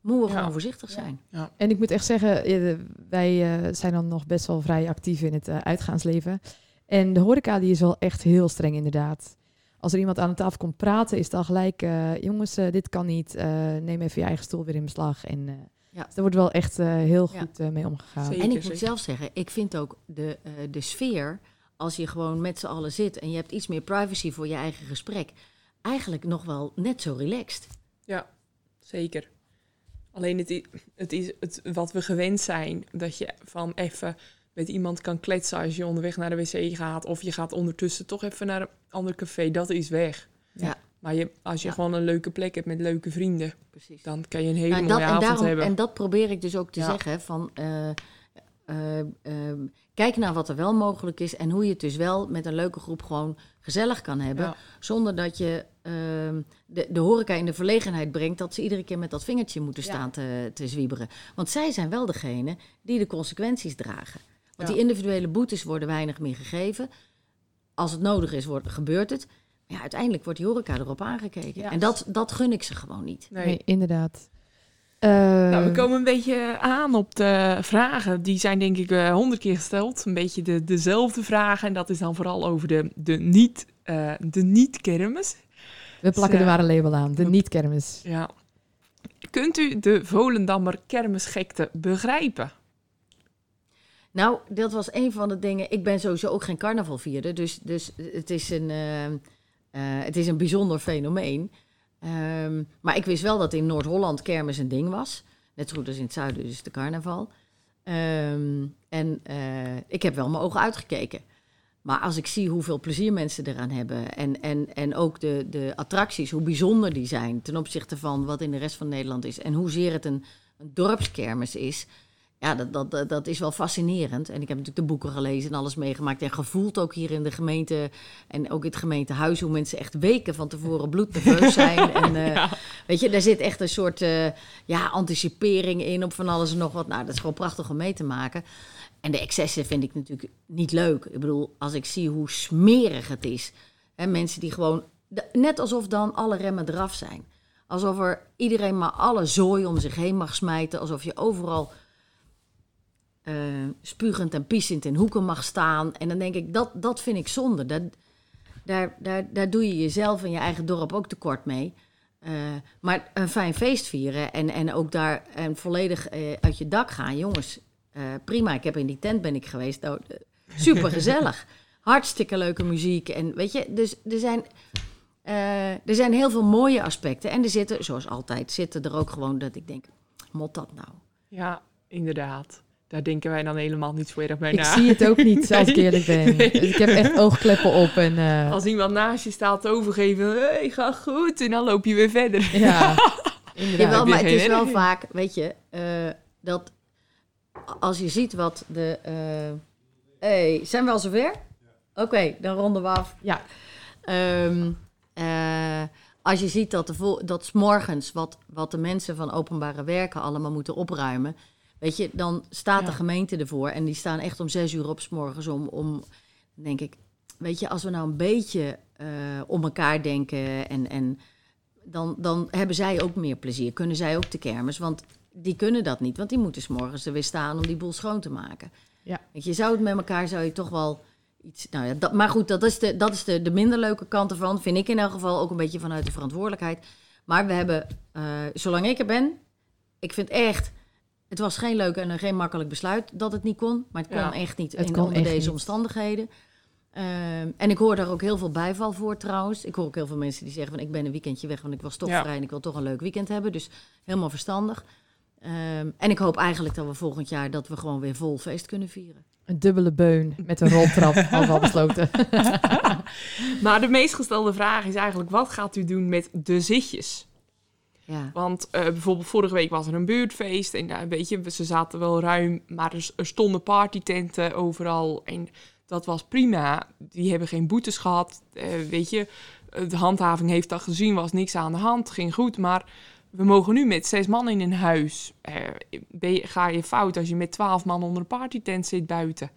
moeten we Ja. gewoon voorzichtig zijn. En ik moet echt zeggen, eh, wij eh, zijn dan nog best wel vrij actief in het eh, uitgaansleven. En de horeca die is wel echt heel streng inderdaad. Als er iemand aan de tafel komt praten, is het al gelijk... eh, jongens, dit kan niet. Eh, neem even je eigen stoel weer in beslag. En eh, Ja. dus er wordt wel echt eh, heel Ja. goed mee omgegaan. Zeker. en ik moet zelf zeggen, ik vind ook de, eh, de sfeer, als je gewoon met z'n allen zit en je hebt iets meer privacy voor je eigen gesprek, eigenlijk nog wel net zo relaxed. Zeker. Alleen het is, het is het, wat we gewend zijn, dat je van even met iemand kan kletsen als je onderweg naar de wc gaat. Of je gaat ondertussen toch even naar een ander café, dat is weg. Ja. Maar je, als je Ja. gewoon een leuke plek hebt met leuke vrienden, Precies. dan kan je een hele Nou, mooie dat, en, avond daarom, hebben. en dat probeer ik dus ook te Ja. zeggen. Van, eh, eh, ehm, kijk naar wat er wel mogelijk is en hoe je het dus wel met een leuke groep gewoon gezellig kan hebben. Ja. Zonder dat je ehm, de, de horeca in de verlegenheid brengt dat ze iedere keer met dat vingertje moeten Ja. staan te, te zwieberen. Want zij zijn wel degene die de consequenties dragen. Want Ja. die individuele boetes worden weinig meer gegeven. Als het nodig is, wordt, gebeurt het. Maar ja, uiteindelijk wordt die horeca erop aangekeken. Ja. En dat, dat gun ik ze gewoon niet. Nee. Nee, inderdaad. Eh, Nou, we komen een beetje aan op de vragen. Die zijn denk ik eh, honderd keer gesteld. Een beetje de, dezelfde vragen. En dat is dan vooral over de, de niet, eh, de niet-kermis. we plakken Ze- er maar een label aan. De niet-kermis. Ja. Kunt u de Volendammer kermisgekte begrijpen? Nou, dat was een van de dingen. Ik ben sowieso ook geen carnavalvierder, dus, dus het, is een, eh, eh, het is een bijzonder fenomeen. Ehm, maar ik wist wel dat in Noord-Holland kermis een ding was. Net zo goed als in het zuiden, dus de carnaval. Ehm, en eh, ik heb wel mijn ogen uitgekeken. Maar als ik zie hoeveel plezier mensen eraan hebben en, en, en ook de, de attracties, hoe bijzonder die zijn ten opzichte van wat in de rest van Nederland is en hoezeer het een, een dorpskermis is, ja, dat, dat, dat, is wel fascinerend. En ik heb natuurlijk de boeken gelezen en alles meegemaakt en gevoeld ook hier in de gemeente en ook in het gemeentehuis hoe mensen echt weken van tevoren bloednerveus zijn. *laughs* En eh, Ja. weet je, daar zit echt een soort eh, ja, anticipering in op van alles en nog wat. Nou, dat is gewoon prachtig om mee te maken. En de excessen vind ik natuurlijk niet leuk. Ik bedoel, als ik zie hoe smerig het is. Hè, mensen die gewoon, net alsof dan alle remmen eraf zijn. Alsof er iedereen maar alle zooi om zich heen mag smijten. Alsof je overal eh, spugend en piesend in hoeken mag staan. En dan denk ik, dat, dat vind ik zonde. Dat, daar, daar, daar doe je jezelf en je eigen dorp ook tekort mee. Eh, maar een fijn feest vieren en, en ook daar en volledig eh, uit je dak gaan, jongens. prima, ik heb in die tent ben ik geweest. Nou, super gezellig. *laughs* Hartstikke leuke muziek. En weet je, dus er zijn, er zijn heel veel mooie aspecten. En er zitten, zoals altijd, zitten er ook gewoon dat ik denk, mot dat nou? ja, inderdaad. Daar denken wij dan helemaal niet zo erg bij Ik na. zie het ook niet, als ik eerlijk ben. Nee. Ik heb echt oogkleppen op. En, eh, Als iemand naast je staat te overgeven, hey, ga goed, en dan loop je weer verder. ja, *laughs* inderdaad. Jawel, maar het is wel vaak, weet je, eh, dat als je ziet wat de... eh hey, zijn we al zover? Oké, dan ronden we af. Ja. Ehm, eh, als je ziet dat, de vol- dat 's morgens wat, wat de mensen van openbare werken allemaal moeten opruimen... Weet je, dan staat de gemeente ervoor en die staan echt om zes uur op 's morgens om, om, denk ik... Weet je, als we nou een beetje eh, om elkaar denken en... en dan, dan hebben zij ook meer plezier. Kunnen zij ook de kermis? Want die kunnen dat niet, want die moeten 's morgens er weer staan om die boel schoon te maken. Ja. Weet je, zou het met elkaar, zou je toch wel iets... Nou ja, dat, maar goed, dat is, de, dat is de, de minder leuke kant ervan. Vind ik in elk geval ook een beetje vanuit de verantwoordelijkheid. Maar we hebben, eh, zolang ik er ben, ik vind echt... Het was geen leuk en een geen makkelijk besluit dat het niet kon. Maar het kon Ja, echt niet het in, kon onder echt deze niet. omstandigheden. Ehm, en ik hoor daar ook heel veel bijval voor trouwens. Ik hoor ook heel veel mensen die zeggen van ik ben een weekendje weg, want ik was toch Ja. vrij en ik wil toch een leuk weekend hebben. Dus helemaal verstandig. Ehm, en ik hoop eigenlijk dat we volgend jaar dat we gewoon weer vol feest kunnen vieren. Een dubbele beun met een roltrap, *laughs* al besloten. *laughs* Maar de meest gestelde vraag is eigenlijk, wat gaat u doen met de zitjes? Ja. Want eh, bijvoorbeeld vorige week was er een buurtfeest en daar, weet je, ze zaten wel ruim, maar er, er stonden partytenten overal en dat was prima. Die hebben geen boetes gehad, eh, weet je. De handhaving heeft dat gezien, was niks aan de hand, ging goed, maar we mogen nu met zes man in een huis. Eh, je, ga je fout als je met twaalf man onder een partytent zit buiten?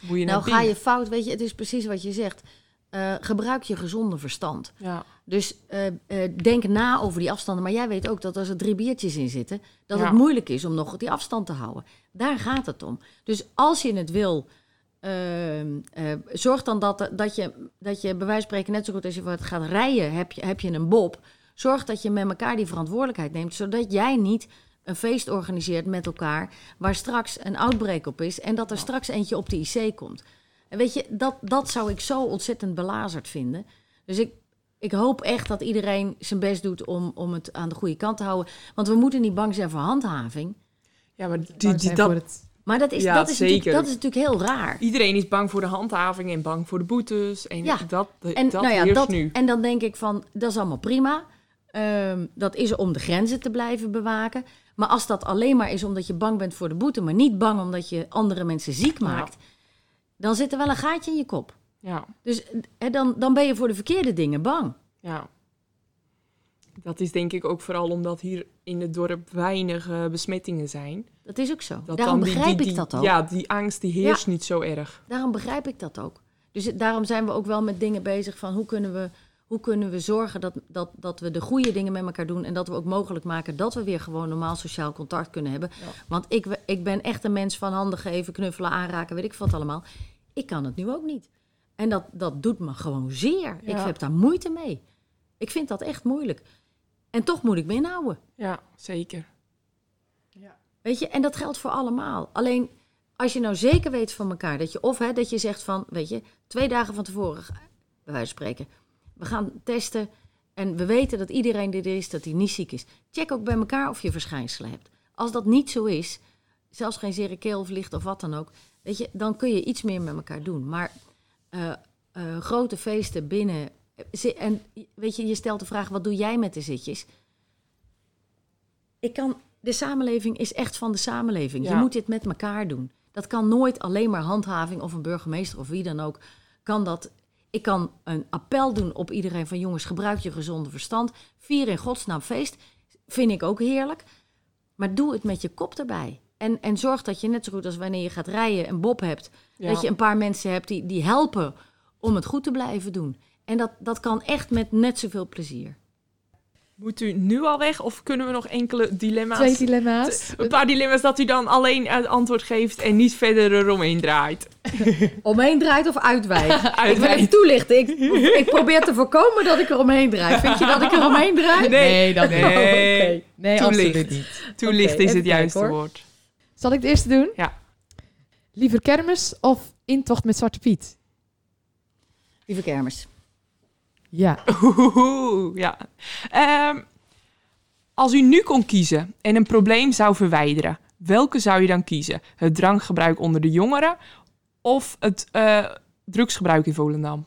Moet je Nou ga je fout, weet je, het is precies wat je zegt. Eh, gebruik je gezonde verstand. Ja, Dus eh, eh, denk na over die afstanden. Maar jij weet ook dat als er drie biertjes in zitten, dat Ja. het moeilijk is om nog die afstand te houden. Daar gaat het om. Dus als je het wil, ehm, eh, zorg dan dat, dat, je, dat je bij wijze van spreken, net zo goed als je wat gaat rijden, heb je, heb je een bob. Zorg dat je met elkaar die verantwoordelijkheid neemt, zodat jij niet een feest organiseert met elkaar waar straks een outbreak op is en dat er straks eentje op de IC komt. En weet je, dat, dat zou ik zo ontzettend belazerd vinden. Dus ik, ik hoop echt dat iedereen zijn best doet om, om het aan de goede kant te houden. Want we moeten niet bang zijn voor handhaving. ja maar die, die, dat, het- Maar dat is, Ja, dat is, zeker. dat is natuurlijk heel raar. Iedereen is bang voor de handhaving en bang voor de boetes. En Ja. dat, En, dat nou ja, heerst dat, nu. en dan denk ik van, dat is allemaal prima. Ehm, dat is om de grenzen te blijven bewaken. Maar als dat alleen maar is omdat je bang bent voor de boete... maar niet bang omdat je andere mensen ziek Ja. Dan zit er wel een gaatje in je kop. Ja, Dus hè, dan, dan ben je voor de verkeerde dingen bang. ja. Dat is denk ik ook vooral omdat hier in het dorp weinig eh, besmettingen zijn. Dat is ook zo. Dat Daarom die- begrijp die- ik dat ook. Ja, die angst die heerst niet zo erg. Daarom begrijp ik dat ook. Dus daarom zijn we ook wel met dingen bezig van hoe kunnen we, hoe kunnen we zorgen dat, dat, dat we de goede dingen met elkaar doen en dat we ook mogelijk maken dat we weer gewoon normaal sociaal contact kunnen hebben. Ja. Want ik, ik ben echt een mens van handen geven, knuffelen, aanraken, weet ik wat allemaal. Ik kan het nu ook niet. En dat, dat doet me gewoon zeer. Ik Ja. heb daar moeite mee. Ik vind dat echt moeilijk. En toch moet ik me inhouden. Ja, zeker. Weet je, en dat geldt voor allemaal. Alleen als je nou zeker weet van elkaar dat je of hè, dat je zegt van, weet je, twee dagen van tevoren, bij wijze van spreken, we gaan testen en we weten dat iedereen die er is, dat hij niet ziek is. Check ook bij elkaar of je verschijnselen hebt. Als dat niet zo is, zelfs geen zere keel of licht of wat dan ook, weet je, dan kun je iets meer met elkaar doen. Maar eh, eh, grote feesten binnen, zi- en weet je, je stelt de vraag, wat doe jij met de zitjes? Ik kan, de samenleving is echt van de samenleving. Je moet dit met elkaar doen. Dat kan nooit alleen maar handhaving of een burgemeester of wie dan ook. Kan dat, ik kan een appel doen op iedereen van jongens, gebruik je gezonde verstand. Vier in godsnaam feest. Vind ik ook heerlijk. Maar doe het met je kop erbij. En, en zorg dat je net zo goed als wanneer je gaat rijden een bob hebt. Ja. Dat je een paar mensen hebt die, die helpen om het goed te blijven doen. En dat, dat kan echt met net zoveel plezier. Moet u nu al weg of kunnen we nog enkele dilemma's... Twee dilemma's. Een paar dilemma's dat u dan alleen het antwoord geeft en niet verder eromheen draait. *laughs* Omheen draait of uitwijkt? *laughs* Ik wil Uitwijkt. even toelichten. Ik, *laughs* ik probeer te voorkomen dat ik er omheen draai. Vind je dat ik er omheen draai? Nee, dat nee. Oké. Nee, Toelicht. absoluut niet. Toelicht is het juiste hoor. woord. Zal ik de eerste doen? Ja. Liever kermis of intocht met Zwarte Piet? Lieve kermis. Ja. Oeh, ja. Ehm, als u nu kon kiezen en een probleem zou verwijderen, welke zou je dan kiezen? Het drankgebruik onder de jongeren of het eh, drugsgebruik in Volendam?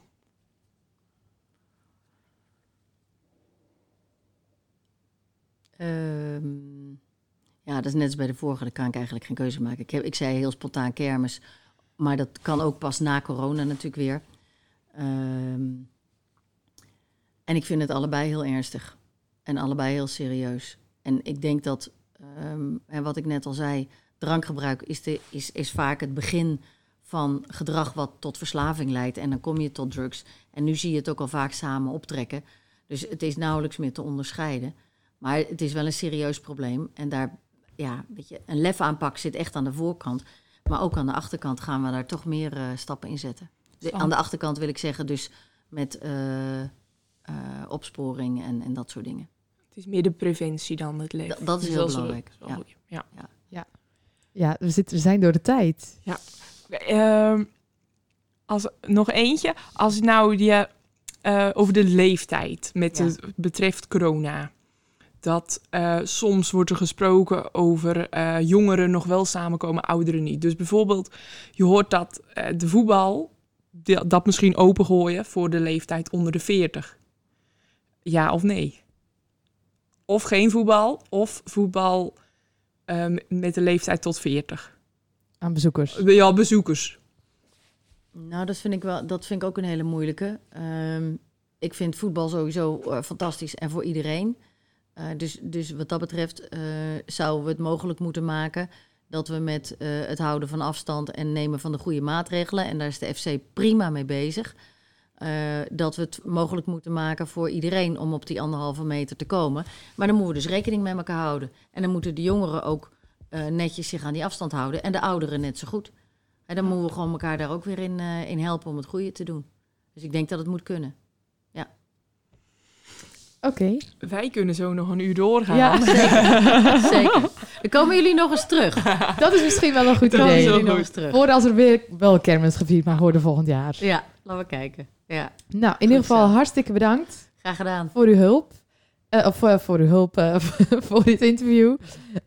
Ehm, ja, dat is net als bij de vorige. Daar kan ik eigenlijk geen keuze maken. Ik, heb, ik zei heel spontaan kermis. Maar dat kan ook pas na corona natuurlijk weer. Ehm, en ik vind het allebei heel ernstig. En allebei heel serieus. En ik denk dat, ehm, en wat ik net al zei, drankgebruik is, de, is, is vaak het begin van gedrag wat tot verslaving leidt. En dan kom je tot drugs. En nu zie je het ook al vaak samen optrekken. Dus het is nauwelijks meer te onderscheiden. Maar het is wel een serieus probleem. En daar, ja, weet je, een lefaanpak zit echt aan de voorkant. Maar ook aan de achterkant gaan we daar toch meer eh, stappen in zetten. Aan de achterkant wil ik zeggen, dus met eh, eh, opsporing en, en dat soort dingen. Het is meer de preventie dan het leven. Dat- dat is Dus heel wel- belangrijk, ja. goed, ja. Ja, we, zitten, we zijn door de tijd. Ehm, als, nog eentje. Als nou die, eh, over de leeftijd met Ja. het betreft corona. Dat eh, soms wordt er gesproken over eh, jongeren nog wel samenkomen, ouderen niet. Dus bijvoorbeeld, je hoort dat eh, de voetbal dat misschien opengooien voor de leeftijd onder de 40. Ja of nee? Of geen voetbal, of voetbal ehm, met de leeftijd tot 40. Aan bezoekers. Ja, bezoekers. Nou, dat vind ik, wel, dat vind ik ook een hele moeilijke. Ehm, ik vind voetbal sowieso eh, fantastisch en voor iedereen. Eh, dus, dus wat dat betreft eh, zouden we het mogelijk moeten maken dat we met eh, het houden van afstand en nemen van de goede maatregelen, en daar is de FC prima mee bezig, dat we het mogelijk moeten maken voor iedereen om op die anderhalve meter te komen. Maar dan moeten we dus rekening met elkaar houden. En dan moeten de jongeren ook netjes zich aan die afstand houden en de ouderen net zo goed. En dan moeten we gewoon elkaar daar ook weer in, in helpen om het goede te doen. Dus ik denk dat het moet kunnen. Oké. Wij kunnen zo nog een uur doorgaan. Ja, *laughs* Zeker. Dan komen jullie nog eens terug. dat is misschien wel een goed Dan komen idee. jullie nog goed. eens terug. Voor als er weer wel kermis gevierd mag worden volgend jaar. Ja, laten we kijken. Ja, Nou, in ieder geval zo. hartstikke bedankt graag gedaan. voor uw hulp. Eh, of eh, voor uw hulp eh, *laughs* voor dit interview.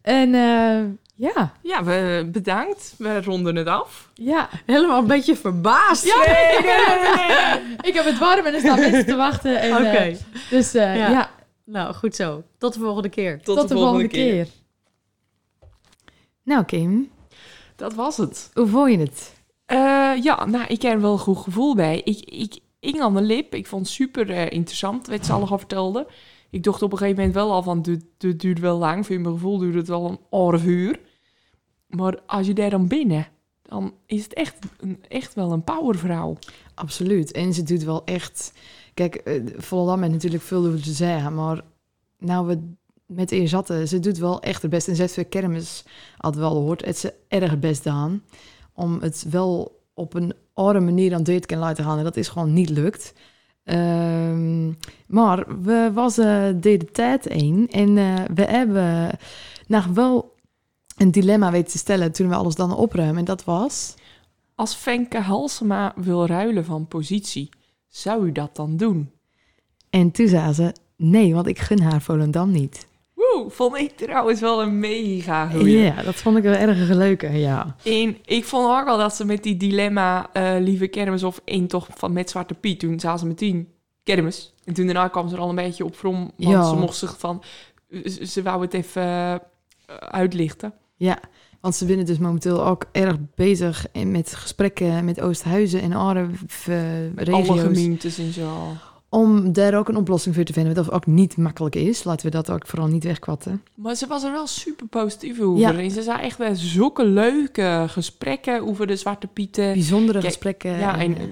En eh, ja, Ja, we, bedankt. We ronden het af. ja. Helemaal een beetje verbaasd. Ja, nee, nee, nee, nee. Ik heb het warm en er staan mensen te wachten. En, Oké. eh, dus eh, Ja. ja. Nou, goed zo. Tot de volgende keer. tot, de, volgende keer. Nou, Kim, Dat was het. hoe vond je het? Eh, ja, nou, ik heb er wel een goed gevoel bij. Ik, ik de lip. Ik vond het super eh, interessant, wat ze allemaal vertelden. Ik dacht op een gegeven moment wel al van, dit, duurt wel lang. Voor mijn gevoel duurt het wel een half uur. Maar als je daar dan binnen, dan is het echt, een, echt wel een powervrouw. Absoluut. En ze doet wel echt... Kijk, eh, Volendam heeft natuurlijk veel over te zeggen, maar nou we met eer zaten, ze doet wel echt het best. En ZV Kermis had wel gehoord, het ze erg best aan om het wel op een andere manier dan dit kan laten gaan. En dat is gewoon niet lukt. Ehm, maar we was eh de tijd één en eh, we hebben nog wel een dilemma weten te stellen toen we alles dan opruimen. En dat was... Als Fenke Halsema wil ruilen van positie, zou u dat dan doen? En toen zei ze, nee, want ik gun haar Volendam niet. Woe, vond ik trouwens wel een mega goeie. Ja, dat vond ik wel erg leuk, ja. En ik vond ook al dat ze met die dilemma eh, lieve kermis of één toch van met Zwarte Piet, toen zaten ze meteen kermis. En toen daarna kwam ze er al een beetje op from, want Ja. ze mocht zich van, ze, ze wou het even eh, uitlichten. Ja, want ze zijn dus momenteel ook erg bezig met gesprekken met Oosthuizen en andere eh, Alle regio's. gemeentes en zo. Om daar ook een oplossing voor te vinden, wat ook niet makkelijk is. Laten we dat ook vooral niet wegkwatten. Maar ze was er wel super positief over. Ja. En ze zei echt wel zulke leuke gesprekken over de Zwarte Pieten. Bijzondere Kijk, gesprekken. Ja, en eh,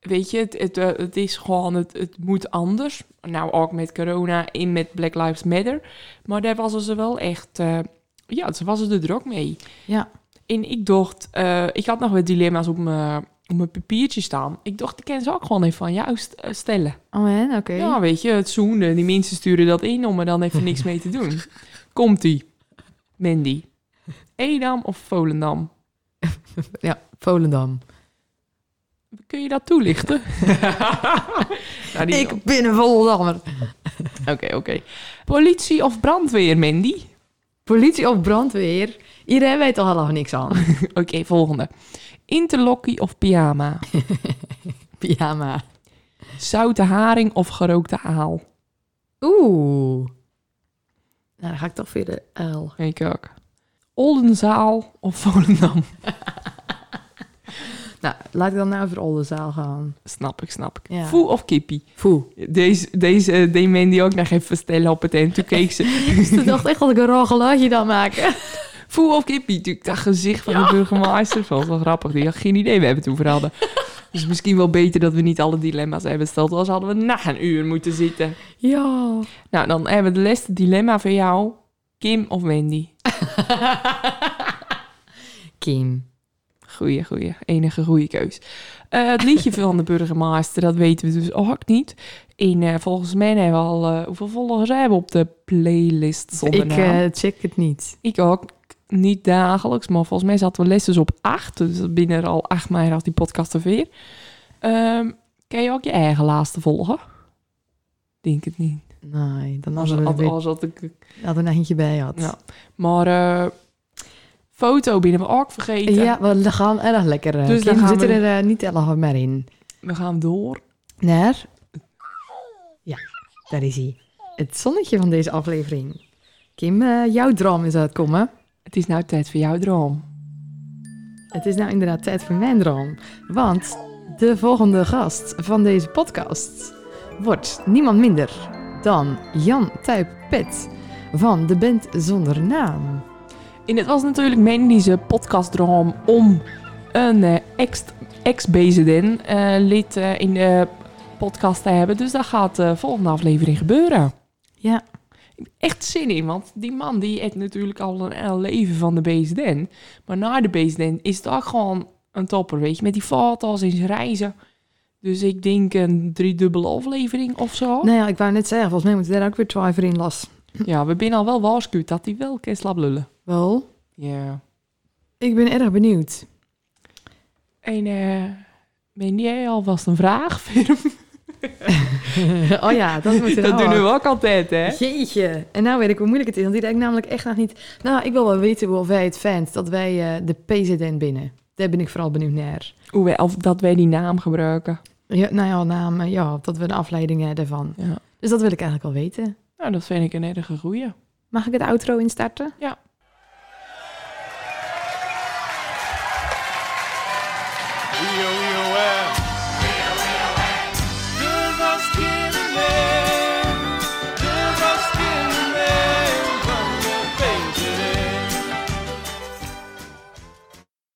weet je, het, het, eh, het is gewoon, het, het moet anders. Nou, ook met corona en met Black Lives Matter. Maar daar was ze wel echt, eh, ja, ze was er druk mee. Ja. En ik dacht, ik had nog wat dilemma's op mijn, op mijn papiertje staan. Ik dacht, ik kan ze ook gewoon even van jou eh, stellen. Oh, oké. Ja, weet je, het zoenen, die mensen sturen dat in om er dan even niks mee te doen. *laughs* Komt-ie. Mandy. Edam of Volendam? Ja, Volendam. Kun je dat toelichten? *laughs* Nou, Ik ben een Volendammer. *laughs* Oké, oké. Politie of brandweer, Mandy? Politie of brandweer. Iedereen weet al half niks aan. Oké, volgende. Interlockie of pyjama? *laughs* Pyjama. Zoute haring of gerookte aal? Oeh. Nou, dan ga ik toch weer de uil. Ik ook. Oldenzaal of Volendam? *laughs* Nou, laat ik dan nou over Oldenzaal gaan. Snap ik, snap ik. Ja. Foe of kippie? Foe. Deze, deze eh, Mandy ook nog even stellen op het eind. Toen keek ze. *laughs* Ze dacht echt dat ik een raar geluidje dan maken. Foe of kippie? Natuurlijk dat gezicht van de burgemeester. Vond wel grappig. Die had geen idee. We hebben het over hadden. Dus misschien wel beter dat we niet alle dilemma's hebben gesteld. Anders hadden we na een uur moeten zitten. Ja. Nou, dan hebben we de laatste dilemma voor jou. Kim of Mandy? *laughs* Kim. Goeie, goeie. Enige goede keus. Eh, het liedje *laughs* van de burgemeester, dat weten we dus ook niet. En eh, volgens mij hebben we al... eh, hoeveel volgers hebben we op de playlist zonder Ik check het niet. Ik ook niet dagelijks, maar volgens mij zaten we les dus op acht. Dus binnen er al acht maanden als die podcast er weer. Ehm kan je ook je eigen laatste volgen? Denk het niet. Nee, dan Als, hadden we als, als, dat ik... had een eentje bij had. Ja. Maar eh, foto binnen we ook vergeten. Ja, we gaan erg lekker. eh, Dus Kim dan gaan zit we- er eh, niet erg meer in. We gaan door. Naar? Ja, daar is hij. Het zonnetje van deze aflevering. Kim, jouw droom is uitkomen. Het is nou tijd voor jouw droom. Het is nou inderdaad tijd voor mijn droom. Want de volgende gast van deze podcast wordt niemand minder dan Jan Tuip Pet van de band Zonder Naam. En het was natuurlijk mijn deze podcastdroom om een eh, ex- ex-BZN eh, lid eh, in de podcast te hebben. Dus dat gaat de volgende aflevering gebeuren. Ja. Echt zin in, want die man die heeft natuurlijk al een leven van de BZN. Maar na de BZN is het ook gewoon een topper, weet je. Met die foto's en zijn reizen. Dus ik denk een driedubbele aflevering of zo. Nou ja, ik wou net zeggen, volgens mij moeten daar ook weer twee voor in las. Ja, we zijn al wel waarschuwd dat hij wel kan slap lullen. Wel, Ja. ik ben erg benieuwd. En eh ben jij alvast een vraag? *laughs* *laughs* oh ja, dat moet er Dat doen we ook altijd, hè? Jeetje. En nou weet ik hoe moeilijk het is. Want die denkt namelijk echt nog niet... Nou, ik wil wel weten of wij het vindt dat wij eh, de PZN binnen. Daar ben ik vooral benieuwd naar. Hoe wij, of dat wij die naam gebruiken. Ja, nou ja, naam, eh, ja, dat we een afleiding hebben daarvan. Ja. Dus dat wil ik eigenlijk wel weten. Nou, dat vind ik een erge goeie. Mag ik het outro instarten? Ja.